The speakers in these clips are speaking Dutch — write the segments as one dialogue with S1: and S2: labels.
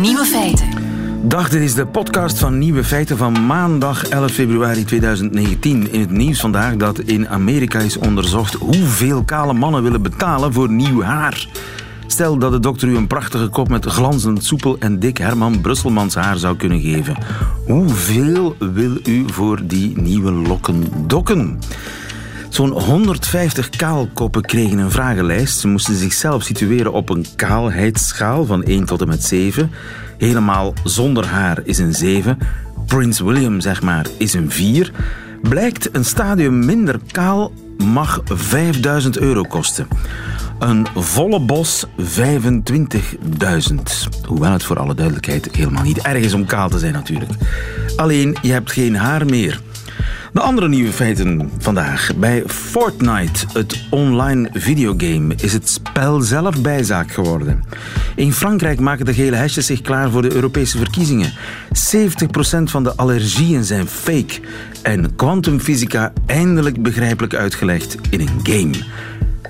S1: Nieuwe feiten.
S2: Dag, dit is de podcast van Nieuwe Feiten van maandag 11 februari 2019. In het nieuws vandaag dat in Amerika is onderzocht hoeveel kale mannen willen betalen voor nieuw haar. Stel dat de dokter u een prachtige kop met glanzend, soepel en dik Herman Brusselmans haar zou kunnen geven. Hoeveel wil u voor die nieuwe lokken dokken? Zo'n 150 kaalkoppen kregen een vragenlijst. Ze moesten zichzelf situeren op een kaalheidsschaal van 1 tot en met 7. Helemaal zonder haar is een 7. Prince William, zeg maar, is een 4. Blijkt een stadium minder kaal mag 5000 euro kosten. Een volle bos 25.000. Hoewel het voor alle duidelijkheid helemaal niet erg is om kaal te zijn natuurlijk. Alleen, je hebt geen haar meer. De andere nieuwe feiten vandaag. Bij Fortnite, het online videogame, is het spel zelf bijzaak geworden. In Frankrijk maken de gele hesjes zich klaar voor de Europese verkiezingen. 70% van de allergieën zijn fake. En kwantumfysica eindelijk begrijpelijk uitgelegd in een game.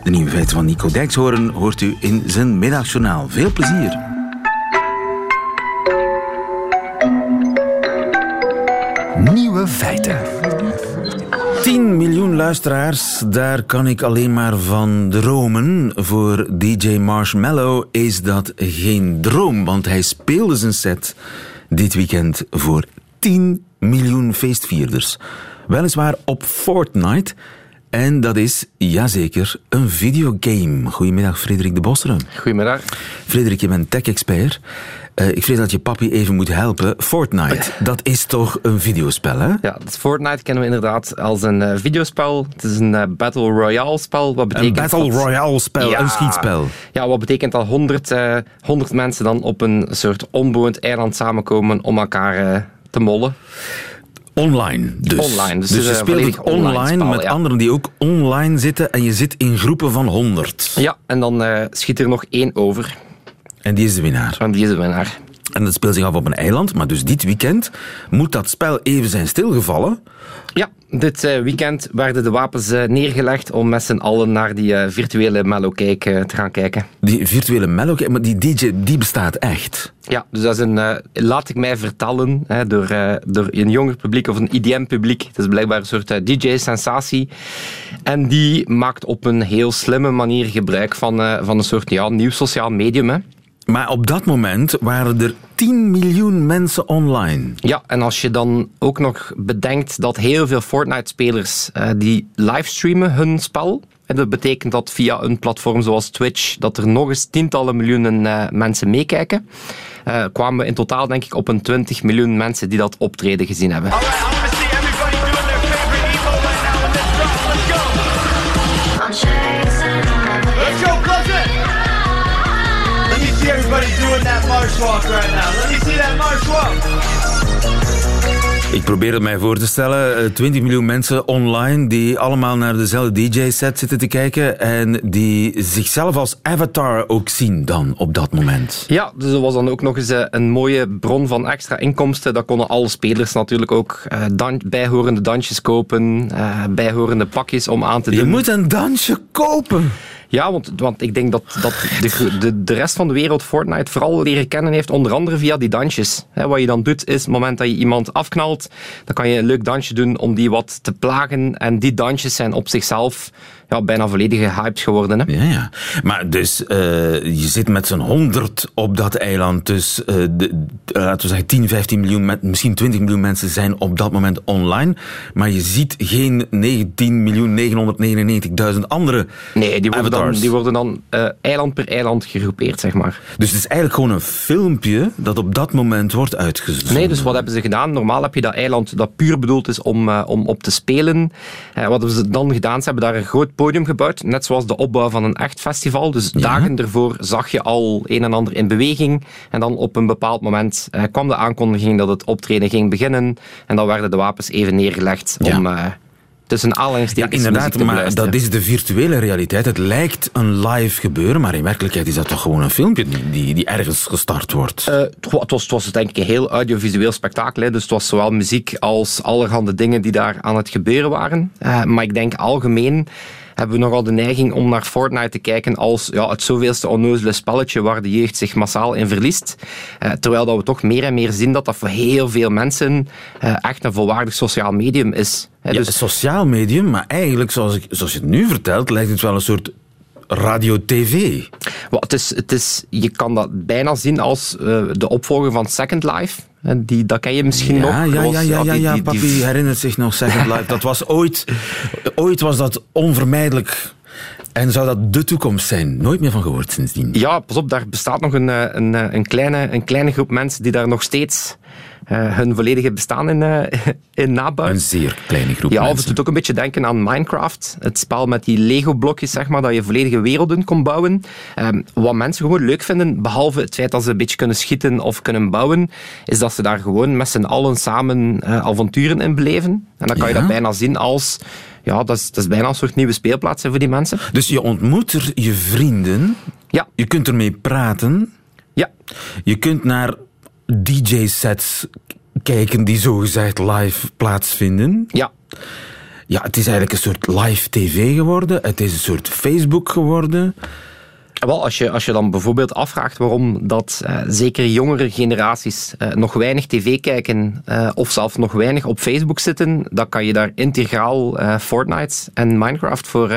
S2: De nieuwe feiten van Nico Dijkshoorn hoort u in zijn middagjournaal. Veel plezier.
S3: Nieuwe feiten.
S2: 10 miljoen luisteraars, daar kan ik alleen maar van dromen. Voor DJ Marshmallow is dat geen droom, want hij speelde zijn set dit weekend voor 10 miljoen feestvierders. Weliswaar op Fortnite. En dat is, jazeker, een videogame. Goedemiddag, Frederik de Bosseren.
S4: Goedemiddag.
S2: Frederik, je bent tech-expert. Uh, ik vrees dat je papi even moet helpen. Fortnite, dat is toch een videospel, hè?
S4: Ja, Fortnite kennen we inderdaad als een uh, videospel. Het is een uh, Battle Royale spel. Wat betekent
S2: een Battle
S4: dat...
S2: Royale spel,
S4: ja,
S2: een schietspel.
S4: Ja, wat betekent dat 100, 100 mensen dan op een soort onbewoond eiland samenkomen om elkaar te mollen.
S2: Online dus.
S4: Online. Dus,
S2: dus je speelt het online,
S4: online spel,
S2: met
S4: ja.
S2: anderen die ook online zitten en je zit in groepen van 100.
S4: Ja, en dan schiet er nog één over.
S2: En die is de winnaar.
S4: En die is de winnaar.
S2: En dat speelt zich af op een eiland, maar dus dit weekend moet dat spel even zijn stilgevallen.
S4: Ja, dit weekend werden de wapens neergelegd om met z'n allen naar die virtuele Mellowcake te gaan kijken.
S2: Die virtuele Mellowcake, maar die DJ die bestaat echt?
S4: Ja, dus dat is een, laat ik mij vertellen, hè, door, door een jonger publiek of een IDM-publiek. Het is blijkbaar een soort DJ-sensatie. En die maakt op een heel slimme manier gebruik van, van een soort ja, nieuw sociaal medium. Hè.
S2: Maar op dat moment waren er 10 miljoen mensen online.
S4: Ja, en als je dan ook nog bedenkt dat heel veel Fortnite-spelers uh, die livestreamen hun spel. En dat betekent dat via een platform zoals Twitch dat er nog eens tientallen miljoenen uh, mensen meekijken. Uh, kwamen we in totaal denk ik op een 20 miljoen mensen die dat optreden gezien hebben.
S5: Right now. Let me see that march walk.
S2: Ik probeer het mij voor te stellen. 20 miljoen mensen online die allemaal naar dezelfde DJ-set zitten te kijken en die zichzelf als avatar ook zien dan op dat moment.
S4: Ja, dus er was dan ook nog eens een mooie bron van extra inkomsten. Dat konden alle spelers natuurlijk ook uh, dan, bijhorende dansjes kopen, bijhorende pakjes om aan te doen.
S2: Je moet een dansje kopen!
S4: Ja, want, want ik denk dat, dat de, de, de rest van de wereld Fortnite vooral leren kennen heeft, onder andere via die dansjes. Wat je dan doet, is het moment dat je iemand afknalt, dan kan je een leuk dansje doen om die wat te plagen. En die dansjes zijn op zichzelf ja, bijna volledig gehyped geworden. Hè?
S2: Ja, ja. Maar dus, uh, je zit met zo'n 100 op dat eiland. Dus, uh, de, laten we zeggen, 10, 15 miljoen, met, misschien 20 miljoen mensen zijn op dat moment online. Maar je ziet geen 19 miljoen 999.000 andere
S4: Nee, die worden dan, die worden dan uh, eiland per eiland gegroepeerd, zeg maar.
S2: Dus het is eigenlijk gewoon een filmpje dat op dat moment wordt uitgezonden.
S4: Nee, dus wat hebben ze gedaan? Normaal heb je dat eiland dat puur bedoeld is om, om op te spelen. wat hebben ze dan gedaan? Ze hebben daar een groot podium gebouwd, net zoals de opbouw van een echt festival. Dus
S2: Ja.
S4: dagen ervoor zag je al een en ander in beweging. En dan op een bepaald moment eh, kwam de aankondiging dat het optreden ging beginnen. En dan werden de wapens even neergelegd
S2: Ja.
S4: om eh, tussen
S2: Ja,
S4: aanhalingstekens muziek
S2: inderdaad,
S4: te
S2: maar dat is de virtuele realiteit. Het lijkt een live gebeuren, maar in werkelijkheid is dat toch gewoon een filmpje die, die, die ergens gestart wordt.
S4: Eh, het, wa- het was, het was denk ik een heel audiovisueel spektakel. Hè. Dus het was zowel muziek als allerhande dingen die daar aan het gebeuren waren. Maar ik denk algemeen hebben we nogal de neiging om naar Fortnite te kijken als ja, het zoveelste onnozele spelletje waar de jeugd zich massaal in verliest. Uh, terwijl dat we toch meer en meer zien dat dat voor heel veel mensen uh, echt een volwaardig sociaal medium is.
S2: Ja, dus... Een sociaal medium, maar eigenlijk, zoals, ik, zoals je het nu vertelt, lijkt het wel een soort radio-tv.
S4: het is, het is, je kan dat bijna zien als uh, de opvolger van Second Life. Die, dat ken je misschien
S2: ja,
S4: nog.
S2: Ja, ja, ja, ja, ja, papi herinnert zich nog Second Life. Dat was ooit, ooit was dat onvermijdelijk. En zou dat de toekomst zijn? Nooit meer van gehoord sindsdien.
S4: Ja, pas op, daar bestaat nog een, een, een, kleine, een kleine groep mensen die daar nog steeds uh, hun volledige bestaan in, uh, in nabouwen.
S2: Een zeer kleine groep
S4: Ja,
S2: mensen.
S4: of het doet ook een beetje denken aan Minecraft. Het spel met die Lego-blokjes, zeg maar, dat je volledige werelden kon bouwen. Um, wat mensen gewoon leuk vinden, behalve het feit dat ze een beetje kunnen schieten of kunnen bouwen, is dat ze daar gewoon met z'n allen samen uh, avonturen in beleven. En dan kan
S2: Ja?
S4: je dat bijna zien als... Ja, dat is, dat is bijna een soort nieuwe speelplaats hè, voor die mensen.
S2: Dus je ontmoet er je vrienden,
S4: Ja,
S2: je kunt ermee praten,
S4: ja.
S2: je kunt naar DJ-sets kijken die zogezegd live plaatsvinden.
S4: Ja,
S2: Ja, het is eigenlijk een soort live tv geworden. Het is een soort Facebook geworden.
S4: Wel, als je, als je dan bijvoorbeeld afvraagt waarom dat uh, zeker jongere generaties uh, nog weinig tv kijken uh, of zelfs nog weinig op Facebook zitten, dan kan je daar integraal Fortnite en Minecraft voor,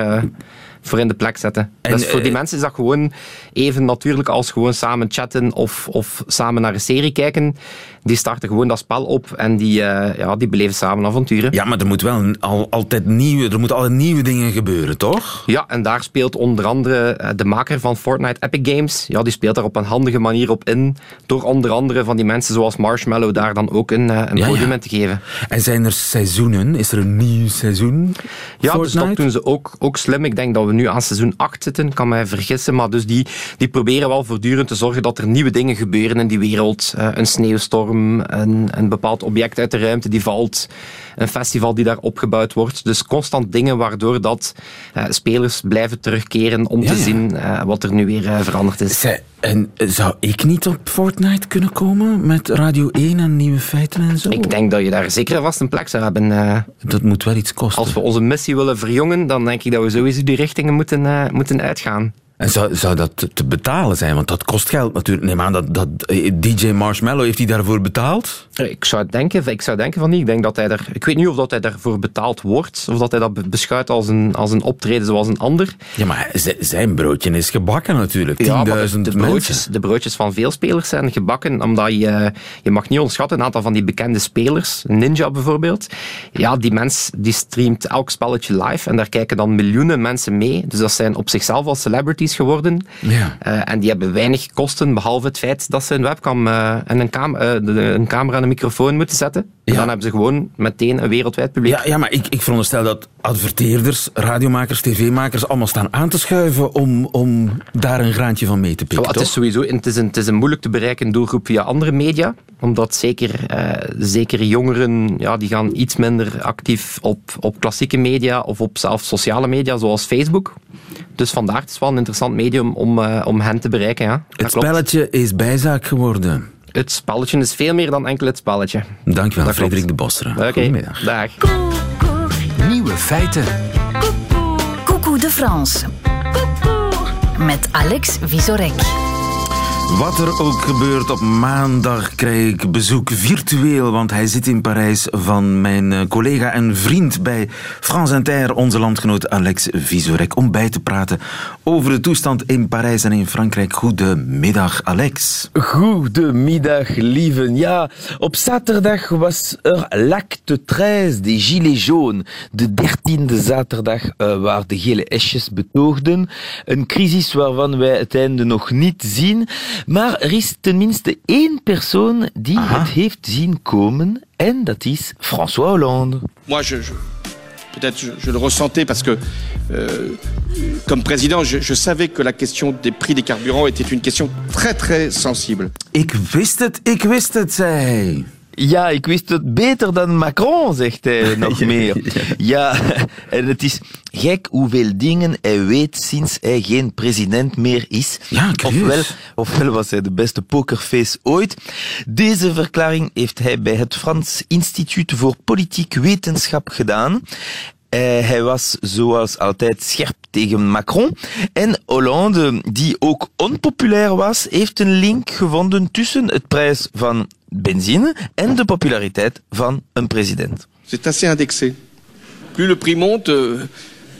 S4: voor in de plek zetten.
S2: En,
S4: dus voor die
S2: eh,
S4: mensen is dat gewoon even natuurlijk als gewoon samen chatten of, of samen naar een serie kijken. Die starten gewoon dat spel op en die, ja, die beleven samen avonturen.
S2: Ja, maar er moet wel al, altijd nieuwe, er moeten altijd nieuwe dingen gebeuren, toch?
S4: Ja, en daar speelt onder andere de maker van Fortnite, Epic Games, ja, die speelt daar op een handige manier op in, door onder andere van die mensen zoals Marshmallow daar dan ook een, een
S2: Ja,
S4: podium
S2: ja.
S4: te geven.
S2: En zijn er seizoenen? Is er een nieuw seizoen?
S4: Ja, dus dat doen ze ook, ook slim. Ik denk dat we nu aan seizoen 8 zitten, kan mij vergissen. Maar dus die, die proberen wel voortdurend te zorgen dat er nieuwe dingen gebeuren in die wereld. Uh, een sneeuwstorm, een, een bepaald object uit de ruimte die valt, een festival die daar opgebouwd wordt. Dus constant dingen waardoor dat uh, spelers blijven terugkeren om
S2: Ja,
S4: te
S2: ja.
S4: zien uh, wat er nu weer veranderd is.
S2: Zij- en zou ik niet op Fortnite kunnen komen met Radio 1 en nieuwe feiten en zo?
S4: Ik denk dat je daar zeker vast een plek zou hebben. eh.
S2: Dat moet wel iets kosten.
S4: als we onze missie willen verjongen, dan denk ik dat we sowieso die richtingen moeten, eh, moeten uitgaan.
S2: En zou, zou dat te- betalen zijn? Want dat kost geld natuurlijk. Neem aan dat, dat eh, DJ Marshmallow, heeft hij daarvoor betaald?
S4: Ik zou denken, ik zou denken van niet. Ik denk dat hij er, ik weet niet of dat hij daarvoor betaald wordt, of dat hij dat be- beschouwt als een, als een optreden zoals een ander.
S2: Ja, maar zijn broodje is gebakken natuurlijk. 10.000
S4: Ja, maar de, de, broodjes, de broodjes van veel spelers zijn gebakken, omdat je, je mag niet onderschatten, een aantal van die bekende spelers, Ninja bijvoorbeeld, ja, die mens die streamt elk spelletje live en daar kijken dan miljoenen mensen mee. Dus dat zijn op zichzelf al celebrities geworden.
S2: Ja.
S4: Eh, en die hebben weinig kosten, behalve het feit dat ze een webcam eh, en een, cam eh, de- een camera en een microfoon moeten zetten.
S2: Ja.
S4: Dan hebben ze gewoon meteen een wereldwijd publiek.
S2: Ja, ja, maar ik, ik veronderstel dat adverteerders, radiomakers, tv-makers allemaal staan aan te schuiven om, om daar een graantje van mee te pikken,
S4: het is sowieso het is een, het is een moeilijk te bereiken doelgroep via andere media. Omdat zeker, eh, zeker jongeren ja, die gaan iets minder actief op, op klassieke media of op zelfs sociale media zoals Facebook. Dus vandaar het is wel een interessant medium om, eh, om hen te bereiken. Ja. Dat
S2: Het
S4: klopt.
S2: spelletje is bijzaak geworden.
S4: Het spelletje is veel meer dan enkel het spelletje.
S2: Dankjewel,
S4: Dat klopt.
S2: Frederik de Bossere.
S4: Oké,
S2: Goedemiddag.
S4: dag.
S3: Nieuwe feiten.
S1: Coucou de France. Met Alex Visorek.
S2: Wat er ook gebeurt, op maandag krijg ik bezoek virtueel, want hij zit in Parijs van mijn eh, collega en vriend bij France Inter, onze landgenoot Alex Visorek, om bij te praten over de toestand in Parijs en in Frankrijk. Goedemiddag, Alex.
S6: Goedemiddag, lieven. Ja, op zaterdag was er l'acte 13 des Gilets jaunes. De dertiende zaterdag uh, waar de gele esjes betoogden. Een crisis waarvan wij het einde nog niet zien. Maar er is tenminste één persoon die
S2: Aha.
S6: het heeft zien komen. En dat is François Hollande.
S7: Moi, je, je- peut-être je, je le ressentais parce que, euh, comme président, je, savais que la question des prix des carburants était une question très très sensible.
S6: Ja, ik wist het beter dan Macron, zegt hij nog meer. Ja, en het is gek hoeveel dingen hij weet sinds hij geen president meer is.
S2: Ja,
S6: ofwel, ofwel was hij de beste pokerface ooit. Deze verklaring heeft hij bij het Frans Instituut voor Politiek Wetenschap gedaan. Eh, hij was zoals altijd scherp tegen Macron. En Hollande, die ook onpopulair was, heeft een link gevonden tussen het prijs van benzine en de populariteit van een president.
S7: C'est assez indexé. Plus le prix monte, euh,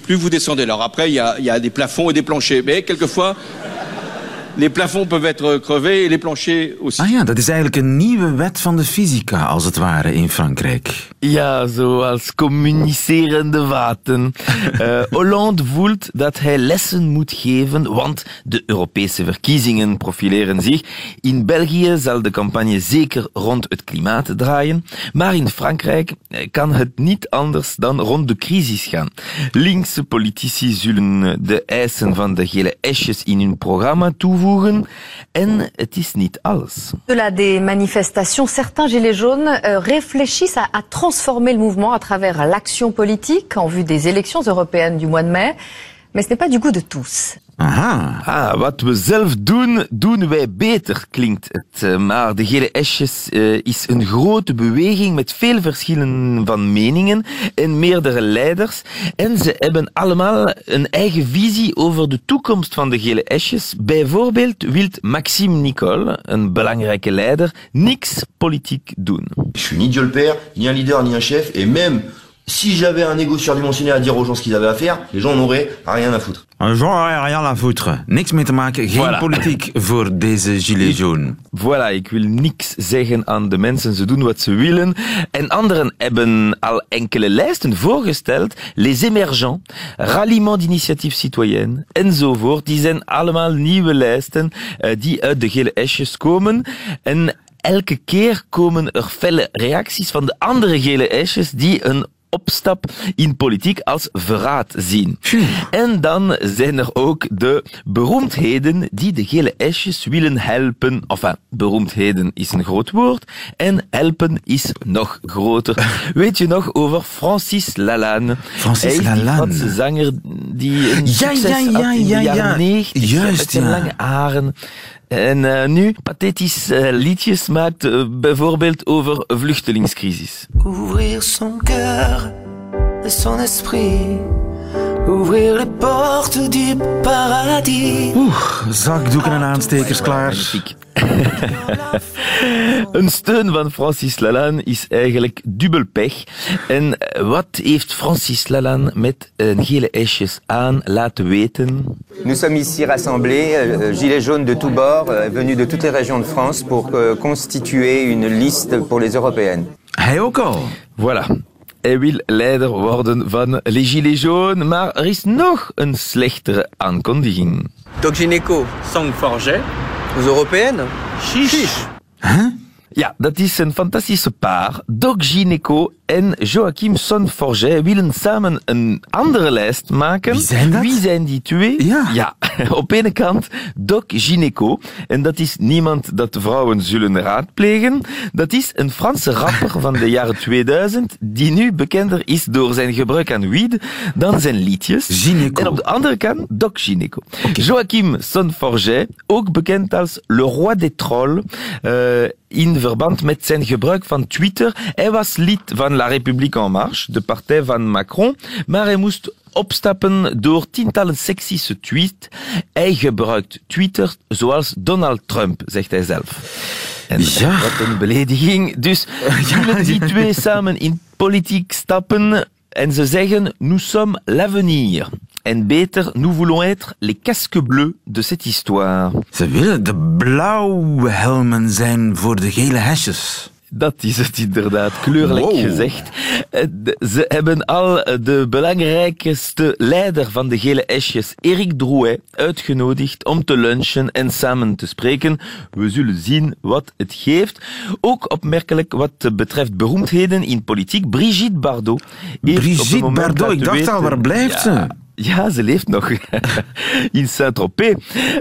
S7: plus vous descendez. Alors après, il y a, il y a des plafonds et des planchers. Mais quelquefois, les plafonds peuvent être crevés et les planchers aussi.
S2: Ah ja, dat is eigenlijk een nieuwe wet van de fysica, als het ware, in Frankrijk.
S6: Ja, zoals communicerende waten. Eh, Hollande voelt dat hij lessen moet geven, want de Europese verkiezingen profileren zich. In België zal de campagne zeker rond het klimaat draaien, maar in Frankrijk eh, kan het niet anders dan rond de crisis gaan. Linkse politici zullen de eisen van de gele esjes in hun programma toevoegen en niet alles.
S8: Au-delà des manifestations, certains Gilets jaunes euh, réfléchissent à transformer le mouvement à travers l'action politique en vue des élections européennes du mois de mai. Mais ce n'est pas du goût de tous.
S2: Aha.
S6: Ah, wat we zelf doen, doen wij beter, klinkt het. Eh, Maar de gele esjes eh, is een grote beweging met veel verschillen van meningen en meerdere leiders. En ze hebben allemaal een eigen visie over de toekomst van de gele esjes. Bijvoorbeeld wil Maxime Nicole, een belangrijke leider, niks politiek doen.
S9: Je suis ni Dieu le Père, ni un leader, ni un chef, et même si j'avais un égo surdimensionné à dire aux gens ce qu'ils avaient à faire, les gens n'en auraient rien à foutre.
S2: Jean rien à foutre. Niks mee te maken, geen
S6: Voilà.
S2: politiek voor deze gilets jaunes.
S6: Voilà, ik wil niks zeggen aan de mensen. Ze doen wat ze willen. En anderen hebben al enkele lijsten voorgesteld. Les émergents, ralliement d'initiatief citoyenne enzovoort. Die zijn allemaal nieuwe lijsten eh, die uit de gele esjes komen. En elke keer komen er felle reacties van de andere gele esjes die een opstap in politiek als verraad zien. En dan zijn er ook de beroemdheden die de gele esjes willen helpen. Enfin, beroemdheden is een groot woord en helpen is nog groter. Weet je nog over Francis Lalanne?
S2: Francis
S6: Hij
S2: Lalanne.
S6: Franse zanger die een
S2: Ja,
S6: succes
S2: ja, ja,
S6: had in
S2: ja,
S6: de jaren
S2: ja.
S6: 90
S2: Juist,
S6: met zijn lange haren. En eh, nu pathetisch eh, liedjes maakt, eh, bijvoorbeeld over vluchtelingscrisis.
S10: Ouvrir son cœur et son esprit. Ouvrir les portes du paradis.
S2: Oeh, zakdoeken en aanstekers klaar.
S6: Een steun van Francis Lalanne is eigenlijk dubbel pech. En eh, wat heeft Francis Lalanne met een gele esjes aan laten weten?
S11: Nous sommes ici rassemblés, euh, gilets jaunes de tous bords, euh, venus de toutes les régions de France, pour euh, constituer une liste pour les européennes.
S2: Hij ook al.
S6: Voilà. Hij wil leider worden van Les Gilets jaunes, maar er is nog een slechtere aankondiging.
S12: Doc Gineco, Sang Forget, aux européennes. Chiche.
S6: Ja, dat is een fantastische paar. Doc Gineco en Joachim Sonforget willen samen een andere lijst maken.
S2: Wie zijn dat?
S6: Wie zijn die twee?
S2: Ja.
S6: ja. Op ene kant Doc Gineco. En dat is niemand dat vrouwen zullen raadplegen. Dat is een Franse rapper van de jaren 2000 die nu bekender is door zijn gebruik aan weed dan zijn liedjes.
S2: Gineco.
S6: En op de andere kant Doc Gineco. Joachim Sonforget, ook bekend als Le Roi des Trolls, eh, in verband met zijn gebruik van Twitter. Hij was lid van La République En Marche, de partij van Macron, maar hij moest opstappen door tientallen seksische tweets. Hij gebruikt Twitter zoals Donald Trump, zegt hij zelf. En
S2: Ja.
S6: wat een belediging. Dus willen die twee samen in politiek stappen en ze zeggen nous sommes l'avenir. En beter, nous voulons être les casques bleus de cette histoire.
S2: Ze willen de blauwe helmen zijn voor de gele hesjes.
S6: Dat is het inderdaad, kleurlijk
S2: Wow.
S6: gezegd. Eh, Ze hebben al eh, de belangrijkste leider van de gele esjes, Eric Drouet, uitgenodigd om te lunchen en samen te spreken. We zullen zien wat het geeft. Ook opmerkelijk wat betreft beroemdheden in politiek. Brigitte Bardot.
S2: Brigitte Bardot, ik dacht al, waar blijft ze?
S6: Ja, ze leeft nog in Saint-Tropez.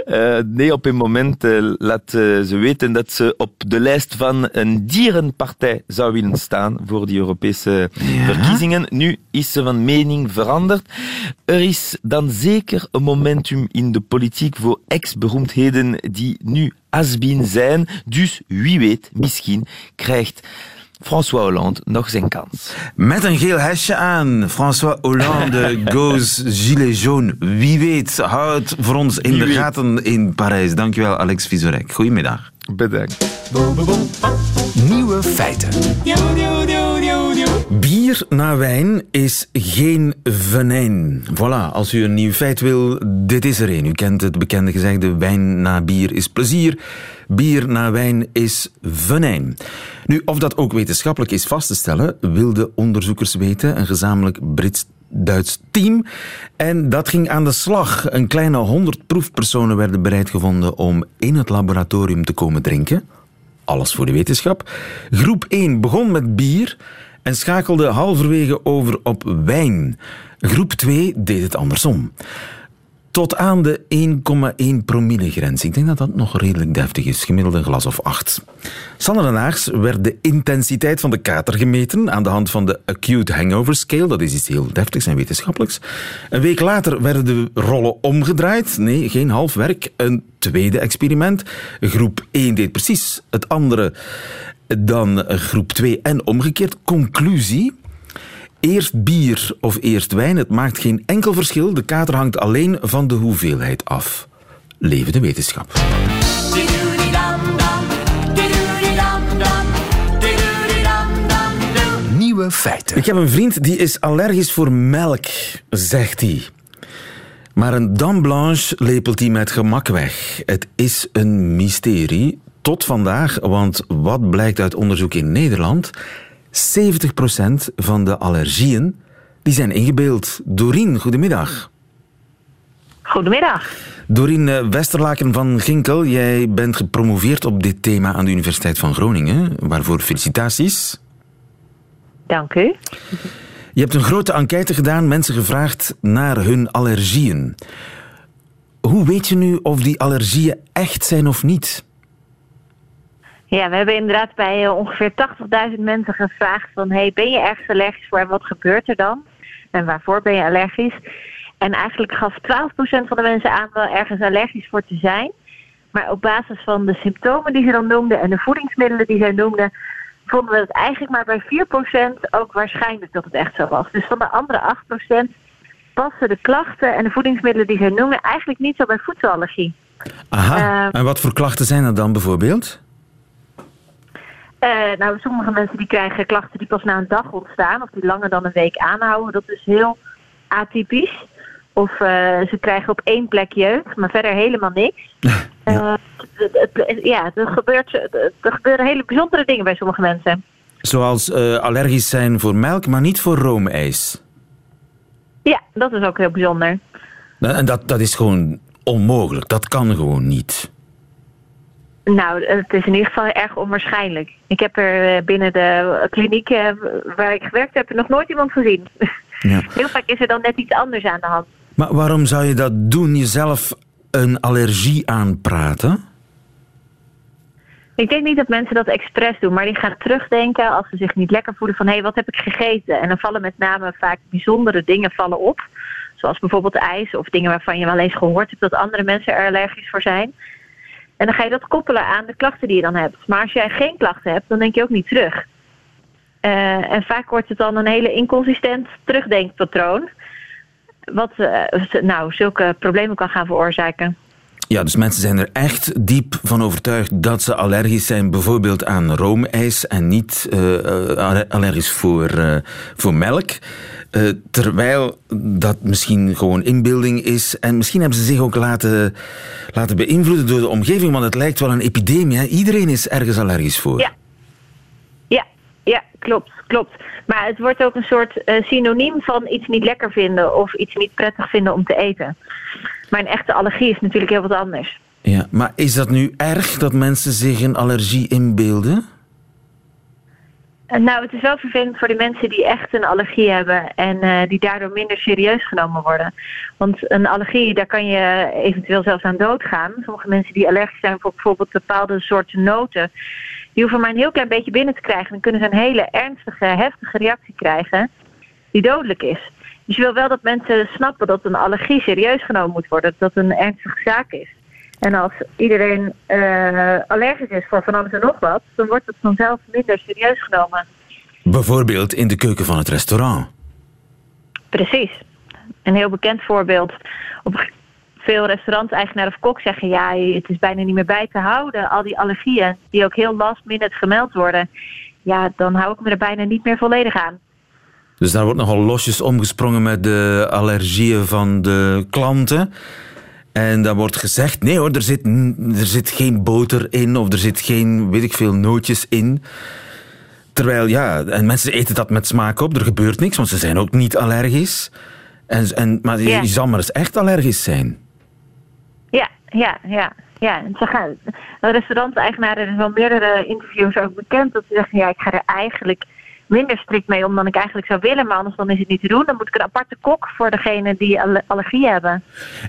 S6: Eh, nee, op een moment eh, laat eh, ze weten dat ze op de lijst van een dierenpartij zou willen staan voor die Europese verkiezingen. Nu is ze van mening veranderd. Er is dan zeker een momentum in de politiek voor ex-beroemdheden die nu has-been zijn. Dus wie weet, misschien krijgt François Hollande nog zijn kans.
S2: Met een geel hesje aan. François Hollande goes gilet jaune. Wie weet, houd voor ons in de gaten in Parijs. Dankjewel, Alex Visorek. Goedemiddag.
S6: Bedankt.
S3: Nieuwe feiten.
S2: Bier na wijn is geen venijn. Voilà, als u een nieuw feit wil, dit is er een. U kent het bekende gezegde, wijn na bier is plezier. Bier na wijn is venijn. Nu, of dat ook wetenschappelijk is vast te stellen, wilden onderzoekers weten. Een gezamenlijk Brits-Duits team. En dat ging aan de slag. Een kleine honderd proefpersonen werden bereid gevonden om in het laboratorium te komen drinken. Alles voor de wetenschap. Groep 1 begon met bier en schakelde halverwege over op wijn. Groep 2 deed het andersom. Tot aan de 1,1 promille grens. Ik denk dat dat nog redelijk deftig is. Gemiddeld een glas of acht. Sanne en werd de intensiteit van de kater gemeten aan de hand van de Acute Hangover Scale. Dat is iets heel deftigs en wetenschappelijks. Een week later werden de rollen omgedraaid. Nee, geen half werk. Een tweede experiment. Groep 1 deed precies het andere dan groep 2 en omgekeerd. Conclusie. Eerst bier of eerst wijn, het maakt geen enkel verschil. De kater hangt alleen van de hoeveelheid af. Leven de wetenschap.
S3: Nieuwe feiten.
S2: Ik heb een vriend die is allergisch voor melk, zegt hij. Maar een dame blanche lepelt hij met gemak weg. Het is een mysterie. Tot vandaag, want wat blijkt uit onderzoek in Nederland? 70% van de allergieën die zijn ingebeeld. Dorien, goedemiddag.
S13: Goedemiddag.
S2: Dorien eh, Westerlaken van Ginkel, jij bent gepromoveerd op dit thema aan de Universiteit van Groningen. Waarvoor felicitaties.
S13: Dank u.
S2: Je hebt een grote enquête gedaan, mensen gevraagd naar hun allergieën. Hoe weet je nu of die allergieën echt zijn of niet?
S13: Ja, we hebben inderdaad bij eh, ongeveer 80.000 mensen gevraagd van... Hey, ben je ergens allergisch voor en wat gebeurt er dan? En waarvoor ben je allergisch? En eigenlijk gaf 12% van de mensen aan wel ergens allergisch voor te zijn. Maar op basis van de symptomen die ze dan noemden en de voedingsmiddelen die zij noemden... vonden we het eigenlijk maar bij 4% ook waarschijnlijk dat het echt zo was. Dus van de andere 8% passen de klachten en de voedingsmiddelen die zij noemden... eigenlijk niet zo bij voedselallergie.
S2: Aha,
S13: Eh,
S2: en wat voor klachten zijn er dan bijvoorbeeld?
S13: Eh, nou, sommige mensen die krijgen klachten die pas na een dag ontstaan of die langer dan een week aanhouden. Dat is heel atypisch. Of eh, ze krijgen op één plek jeuk, maar verder helemaal niks. Eh, het- het- ja, er, gebeurt, er gebeuren hele bijzondere dingen bij sommige mensen.
S2: Zoals eh, allergisch zijn voor melk, maar niet voor roomijs.
S13: Ja, dat is ook heel bijzonder.
S2: En dat, dat is gewoon onmogelijk. Dat kan gewoon niet.
S13: Nou, het is in ieder geval erg onwaarschijnlijk. Ik heb er eh, binnen de kliniek eh, waar ik gewerkt heb nog nooit iemand gezien.
S2: Ja.
S13: Heel vaak is er dan net iets anders aan de hand.
S2: Maar waarom zou je dat doen? Jezelf een allergie aanpraten?
S13: Ik denk niet dat mensen dat expres doen, maar die gaan terugdenken als ze zich niet lekker voelen van hé, hey, wat heb ik gegeten? En dan vallen met name vaak bijzondere dingen vallen op. Zoals bijvoorbeeld ijs of dingen waarvan je wel eens gehoord hebt dat andere mensen er allergisch voor zijn. En dan ga je dat koppelen aan de klachten die je dan hebt. Maar als jij geen klachten hebt, dan denk je ook niet terug. Eh, en vaak wordt het dan een hele inconsistent terugdenkpatroon. Wat eh, nou, zulke problemen kan gaan veroorzaken.
S2: Ja, dus mensen zijn er echt diep van overtuigd dat ze allergisch zijn, bijvoorbeeld aan roomijs en niet eh, eh, allergisch voor, eh, voor melk. Terwijl dat misschien gewoon inbeelding is. En misschien hebben ze zich ook laten, laten beïnvloeden door de omgeving, want het lijkt wel een epidemie. Hè? Iedereen is ergens allergisch voor.
S13: Ja. Ja, ja, klopt, klopt. Maar het wordt ook een soort synoniem van iets niet lekker vinden of iets niet prettig vinden om te eten. Maar een echte allergie is natuurlijk heel wat anders.
S2: Ja, maar is dat nu erg dat mensen zich een allergie inbeelden?
S13: En nou, het is wel vervelend voor de mensen die echt een allergie hebben en eh, die daardoor minder serieus genomen worden. Want een allergie, daar kan je eventueel zelfs aan doodgaan. Sommige mensen die allergisch zijn voor bijvoorbeeld bepaalde soorten noten, die hoeven maar een heel klein beetje binnen te krijgen. Dan kunnen ze een hele ernstige, heftige reactie krijgen die dodelijk is. Dus je wil wel dat mensen snappen dat een allergie serieus genomen moet worden, dat het een ernstige zaak is. En als iedereen eh, allergisch is voor van alles en nog wat, dan wordt het vanzelf minder serieus genomen.
S2: Bijvoorbeeld in de keuken van het restaurant.
S13: Precies. Een heel bekend voorbeeld. Op veel restauranteigenaren of kok zeggen, ja, het is bijna niet meer bij te houden. Al die allergieën, die ook heel last minute gemeld worden. Ja, dan hou ik me er bijna niet meer volledig aan.
S2: Dus daar wordt nogal losjes omgesprongen met de allergieën van de klanten. En dan wordt gezegd, nee hoor, er zit, er zit geen boter in of er zit geen, weet ik veel, nootjes in. Terwijl, ja, en mensen eten dat met smaak op, er gebeurt niks, want ze zijn ook niet allergisch. En, en, maar
S13: Ja.
S2: je zal maar eens echt allergisch zijn.
S13: Ja, ja, ja. Ja, en ze gaan, de restauranteigenaren, zijn wel meerdere interviews ook bekend, dat ze zeggen, ja, ik ga er eigenlijk minder strikt mee om dan ik eigenlijk zou willen, maar anders dan is het niet te doen. Dan moet ik een aparte kok voor degene die alle- allergie hebben.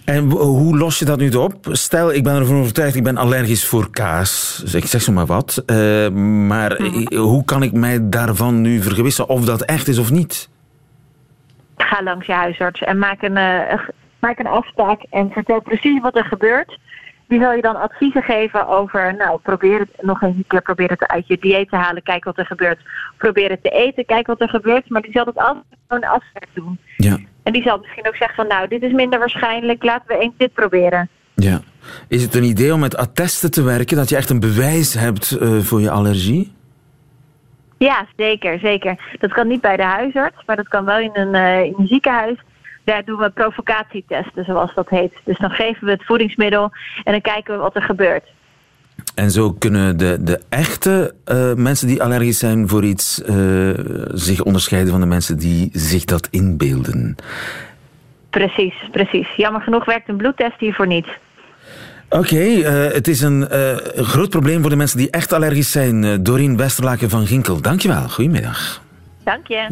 S2: En hoe los je dat nu op? Stel, ik ben ervan overtuigd, ik ben allergisch voor kaas. Dus ik zeg zo maar wat. Eh, maar eh, hoe kan ik mij daarvan nu vergewissen of dat echt is of niet?
S13: Ga langs je huisarts en maak een, eh, maak een afspraak en vertel precies wat er gebeurt. Die zal je dan adviezen geven over, nou, probeer het nog eens een keer probeer het uit je dieet te halen, kijk wat er gebeurt. Probeer het te eten, kijk wat er gebeurt. Maar die zal het altijd gewoon afspraak doen.
S2: Ja.
S13: En die zal misschien ook zeggen van, nou, dit is minder waarschijnlijk, laten we eens dit proberen.
S2: Ja. Is het een idee om met attesten te werken, dat je echt een bewijs hebt eh, voor je allergie?
S13: Ja, zeker, zeker. Dat kan niet bij de huisarts, maar dat kan wel in een, eh, in een ziekenhuis. Daar doen we provocatietesten, zoals dat heet. Dus dan geven we het voedingsmiddel en dan kijken we wat er gebeurt.
S2: En zo kunnen de, de echte eh, mensen die allergisch zijn voor iets eh, zich onderscheiden van de mensen die zich dat inbeelden.
S13: Precies, precies. Jammer genoeg werkt een bloedtest hiervoor niet.
S2: Oké, eh, het is een groot probleem voor de mensen die echt allergisch zijn. Doreen Westerlaken van Ginkel, dankjewel. Goedemiddag.
S13: Dank je.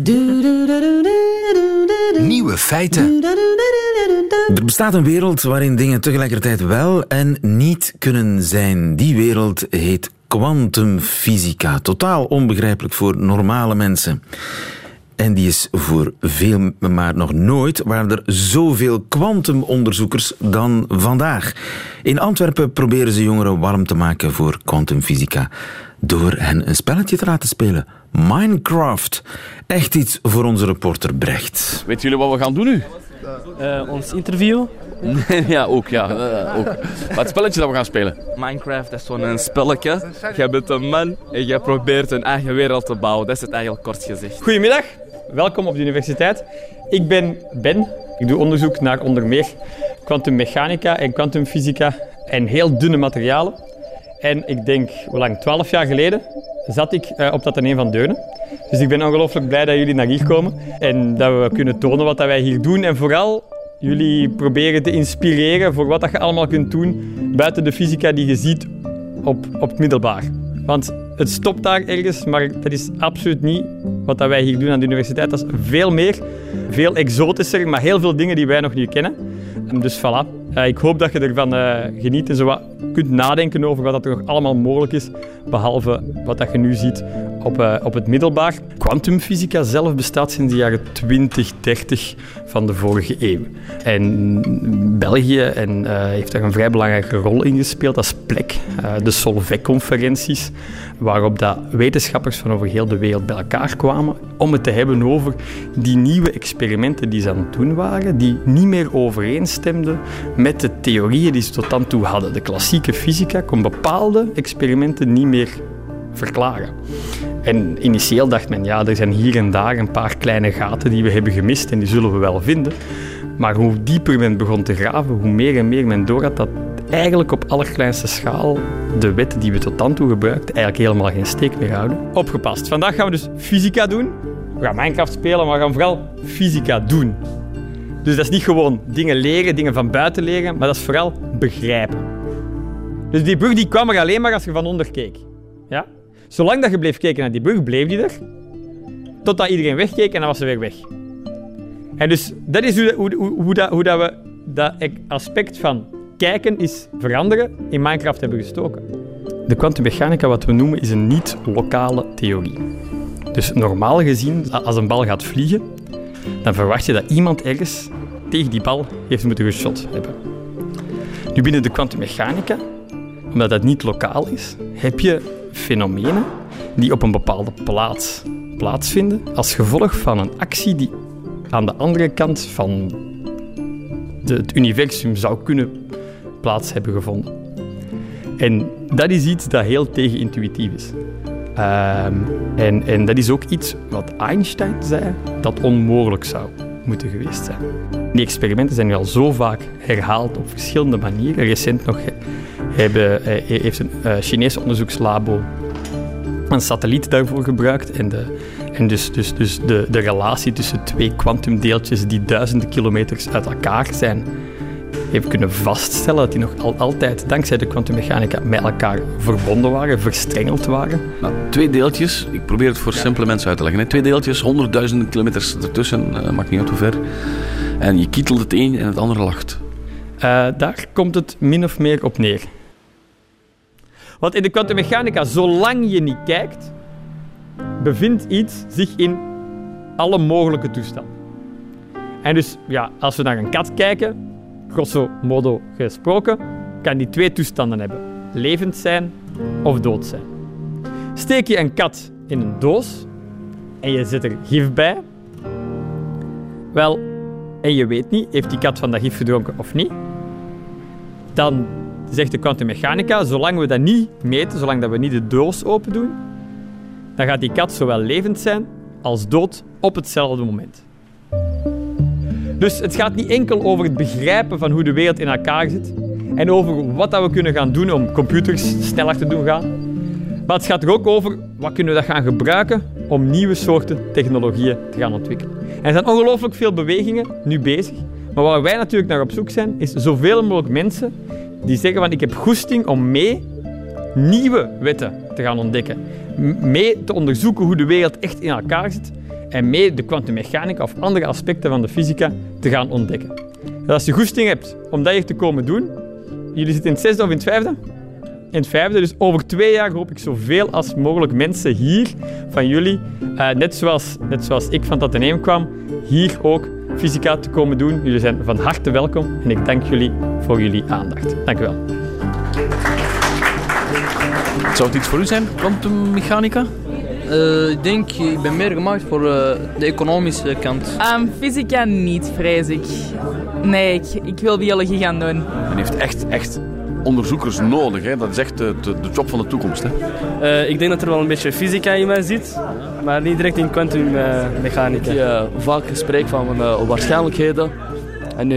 S3: Nieuwe feiten.
S2: Er bestaat een wereld waarin dingen tegelijkertijd wel en niet kunnen zijn. Die wereld heet kwantumfysica. Totaal onbegrijpelijk voor normale mensen. En die is voor veel, maar nog nooit, waren er zoveel kwantumonderzoekers dan vandaag. In Antwerpen proberen ze jongeren warm te maken voor kwantumfysica door hen een spelletje te laten spelen. Minecraft. Echt iets voor onze reporter Brecht.
S14: Weet jullie wat we gaan doen nu?
S15: Eh, ons interview.
S14: ja, ook. Ja, eh, ook. Maar het spelletje dat we gaan spelen.
S15: Minecraft is zo'n spelletje. Jij bent een man en jij probeert een eigen wereld te bouwen. Dat is het eigenlijk kort gezegd.
S16: Goedemiddag, welkom op de universiteit. Ik ben Ben. Ik doe onderzoek naar onder meer kwantummechanica en kwantumfysica en heel dunne materialen. En ik denk, hoe lang? 12 jaar geleden zat ik eh, op dat toneel van Deurne. Dus ik ben ongelooflijk blij dat jullie naar hier komen en dat we kunnen tonen wat dat wij hier doen. En vooral jullie proberen te inspireren voor wat dat je allemaal kunt doen buiten de fysica die je ziet op, op het middelbaar. Want het stopt daar ergens, maar dat is absoluut niet wat dat wij hier doen aan de universiteit. Dat is veel meer, veel exotischer, maar heel veel dingen die wij nog niet kennen. Dus voilà. Eh, ik hoop dat je ervan eh, geniet en zo kunt nadenken over wat dat er nog allemaal mogelijk is, behalve wat dat je nu ziet op, eh, op het middelbaar. Quantumfysica zelf bestaat sinds de jaren 20, 30 van de vorige eeuw. En België en, heeft daar een vrij belangrijke rol in gespeeld als plek. De Solvay-conferenties, waarop dat wetenschappers van over heel de wereld bij elkaar kwamen om het te hebben over die nieuwe experimenten die ze aan het doen waren, die niet meer met de theorieën die ze tot dan toe hadden. De klassieke fysica kon bepaalde experimenten niet meer verklaren. En initieel dacht men, ja, er zijn hier en daar een paar kleine gaten die we hebben gemist en die zullen we wel vinden. Maar hoe dieper men begon te graven, hoe meer en meer men doorhad dat eigenlijk op allerkleinste schaal de wetten die we tot dan toe gebruikten eigenlijk helemaal geen steek meer houden. Opgepast. Vandaag gaan we dus fysica doen. We gaan Minecraft spelen, maar we gaan vooral fysica doen. Dus dat is niet gewoon dingen leren, dingen van buiten leren, maar dat is vooral begrijpen. Dus die brug die kwam er alleen maar als je van onder keek. Ja? Zolang dat je bleef kijken naar die brug, bleef die er. Totdat iedereen wegkeek en dan was ze weer weg. En dus dat is hoe, hoe, hoe, dat, hoe dat we dat aspect van kijken is veranderen in Minecraft hebben gestoken. De kwantummechanica, wat we noemen, is een niet-lokale theorie. Dus normaal gezien, als een bal gaat vliegen, dan verwacht je dat iemand ergens tegen die bal heeft moeten geschot hebben. Nu binnen de kwantummechanica, omdat dat niet lokaal is, heb je fenomenen die op een bepaalde plaats plaatsvinden als gevolg van een actie die aan de andere kant van het universum zou kunnen plaats hebben gevonden. En dat is iets dat heel tegenintuïtief is. Ehm, en, en dat is ook iets wat Einstein zei dat onmogelijk zou moeten geweest zijn. Die experimenten zijn nu al zo vaak herhaald op verschillende manieren. Recent nog hebben, eh, heeft een uh, Chinese onderzoekslabo een satelliet daarvoor gebruikt. En, de, en dus, dus, dus de, de relatie tussen twee kwantumdeeltjes die duizenden kilometers uit elkaar zijn, heeft kunnen vaststellen dat die nog al, altijd, dankzij de kwantummechanica, met elkaar verbonden waren, verstrengeld waren.
S14: Nou, twee deeltjes, ik probeer het voor simpele mensen uit te leggen. Hè. Twee deeltjes, honderdduizenden kilometers ertussen, uh, maakt niet uit hoe ver. En je kietelt het een en het andere lacht.
S16: Uh, daar komt het min of meer op neer. Want in de kwantummechanica, zolang je niet kijkt, bevindt iets zich in alle mogelijke toestanden. En dus, ja, als we naar een kat kijken, grosso modo gesproken, kan die twee toestanden hebben. Levend zijn of dood zijn. Steek je een kat in een doos en je zet er gif bij, wel, en je weet niet, heeft die kat van dat gif gedronken of niet, dan zegt de kwantummechanica, zolang we dat niet meten, zolang dat we niet de doos open doen, dan gaat die kat zowel levend zijn als dood op hetzelfde moment. Dus het gaat niet enkel over het begrijpen van hoe de wereld in elkaar zit en over wat dat we kunnen gaan doen om computers sneller te doen gaan. Maar het gaat er ook over wat kunnen we dat gaan gebruiken om nieuwe soorten technologieën te gaan ontwikkelen. En er zijn ongelooflijk veel bewegingen nu bezig. Maar waar wij natuurlijk naar op zoek zijn, is zoveel mogelijk mensen die zeggen van ik heb goesting om mee nieuwe wetten te gaan ontdekken. Mee te onderzoeken hoe de wereld echt in elkaar zit en mee de kwantummechanica of andere aspecten van de fysica te gaan ontdekken. Als je goesting hebt om dat hier te komen doen, jullie zitten in het zesde of in het vijfde? In het vijfde, dus over twee jaar hoop ik zoveel als mogelijk mensen hier van jullie, uh, net, zoals, net zoals ik van het Atheneum kwam, hier ook fysica te komen doen. Jullie zijn van harte welkom en ik dank jullie voor jullie aandacht. Dank u wel.
S14: Zou het iets voor u zijn, kwantummechanica?
S12: Uh, ik denk, ik ben meer gemaakt voor uh, de economische kant.
S17: Um, fysica niet, vrees ik. Nee, ik, ik wil biologie gaan doen.
S14: Men heeft echt, echt onderzoekers nodig. Hè? Dat is echt de, de, de job van de toekomst. Hè?
S18: Uh, ik denk dat er wel een beetje fysica in mij zit, maar niet direct in kwantummechanica.
S19: Ik vaak spreek van waarschijnlijkheden. En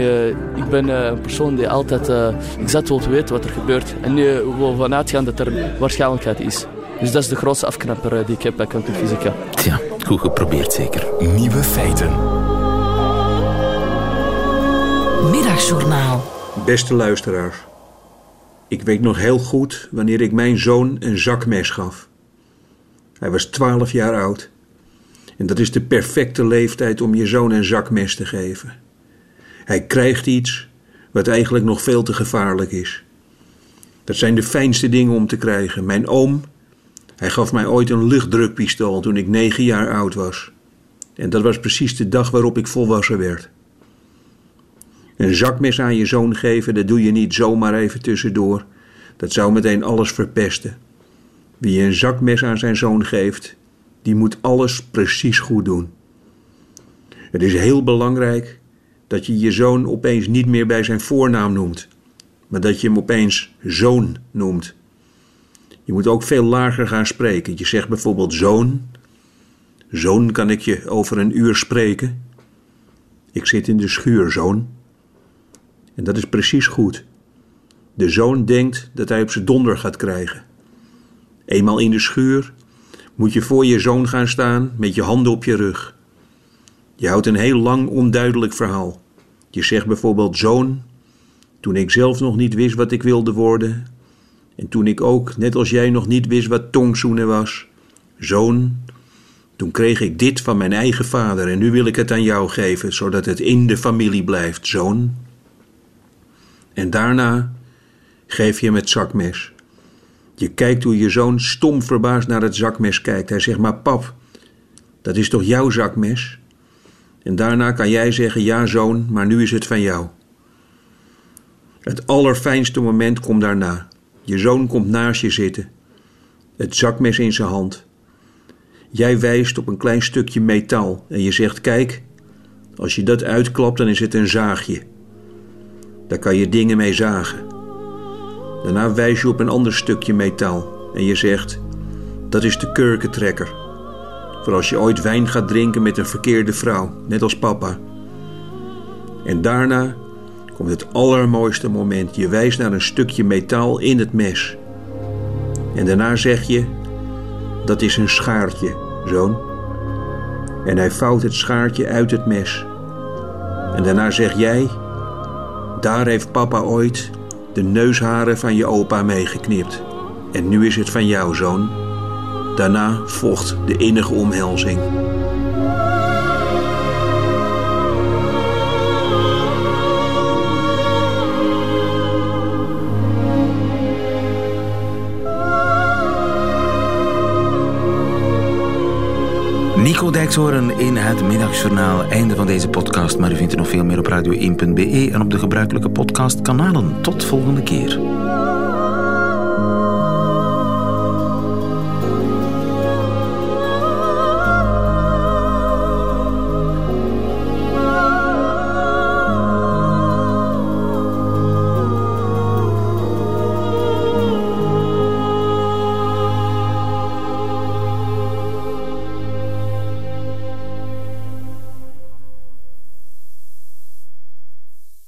S19: ik ben een persoon die altijd exact wil weten wat er gebeurt. En nu wil vanuit gaan dat er waarschijnlijkheid is. Dus dat is de grootste afknapper die ik heb bij kwantumfysica.
S3: Tja, goed geprobeerd zeker. Nieuwe feiten.
S1: Middagjournaal.
S20: Beste luisteraars. Ik weet nog heel goed wanneer ik mijn zoon een zakmes gaf. Hij was 12 jaar oud. En dat is de perfecte leeftijd om je zoon een zakmes te geven. Hij krijgt iets wat eigenlijk nog veel te gevaarlijk is. Dat zijn de fijnste dingen om te krijgen. Mijn oom hij gaf mij ooit een luchtdrukpistool toen ik negen jaar oud was. En dat was precies de dag waarop ik volwassen werd. Een zakmes aan je zoon geven, dat doe je niet zomaar even tussendoor. Dat zou meteen alles verpesten. Wie een zakmes aan zijn zoon geeft, die moet alles precies goed doen. Het is heel belangrijk dat je je zoon opeens niet meer bij zijn voornaam noemt, maar dat je hem opeens zoon noemt. Je moet ook veel lager gaan spreken. Je zegt bijvoorbeeld zoon. Zoon kan ik je over een uur spreken. Ik zit in de schuur, zoon. En dat is precies goed. De zoon denkt dat hij op zijn donder gaat krijgen. Eenmaal in de schuur moet je voor je zoon gaan staan met je handen op je rug. Je houdt een heel lang onduidelijk verhaal. Je zegt bijvoorbeeld zoon, toen ik zelf nog niet wist wat ik wilde worden, en toen ik ook, net als jij, nog niet wist wat tongzoenen was. Zoon, toen kreeg ik dit van mijn eigen vader en nu wil ik het aan jou geven, zodat het in de familie blijft, zoon. En daarna geef je hem het zakmes. Je kijkt hoe je zoon stom verbaasd naar het zakmes kijkt. Hij zegt, maar pap, dat is toch jouw zakmes? En daarna kan jij zeggen, ja zoon, maar nu is het van jou. Het allerfijnste moment komt daarna. Je zoon komt naast je zitten. Het zakmes in zijn hand. Jij wijst op een klein stukje metaal en je zegt: Kijk, als je dat uitklapt, dan is het een zaagje. Daar kan je dingen mee zagen. Daarna wijs je op een ander stukje metaal en je zegt: Dat is de kurkentrekker. Voor als je ooit wijn gaat drinken met een verkeerde vrouw, net als papa. En daarna komt het allermooiste moment. Je wijst naar een stukje metaal in het mes. En daarna zeg je: Dat is een schaartje, zoon. En hij vouwt het schaartje uit het mes. En daarna zeg jij: Daar heeft papa ooit de neusharen van je opa meegeknipt. En nu is het van jou, zoon. Daarna volgt de innige omhelzing.
S2: Nico Dijkshoorn in het middagjournaal. Einde van deze podcast, maar u vindt er nog veel meer op radio1.be en op de gebruikelijke podcastkanalen. Tot volgende keer.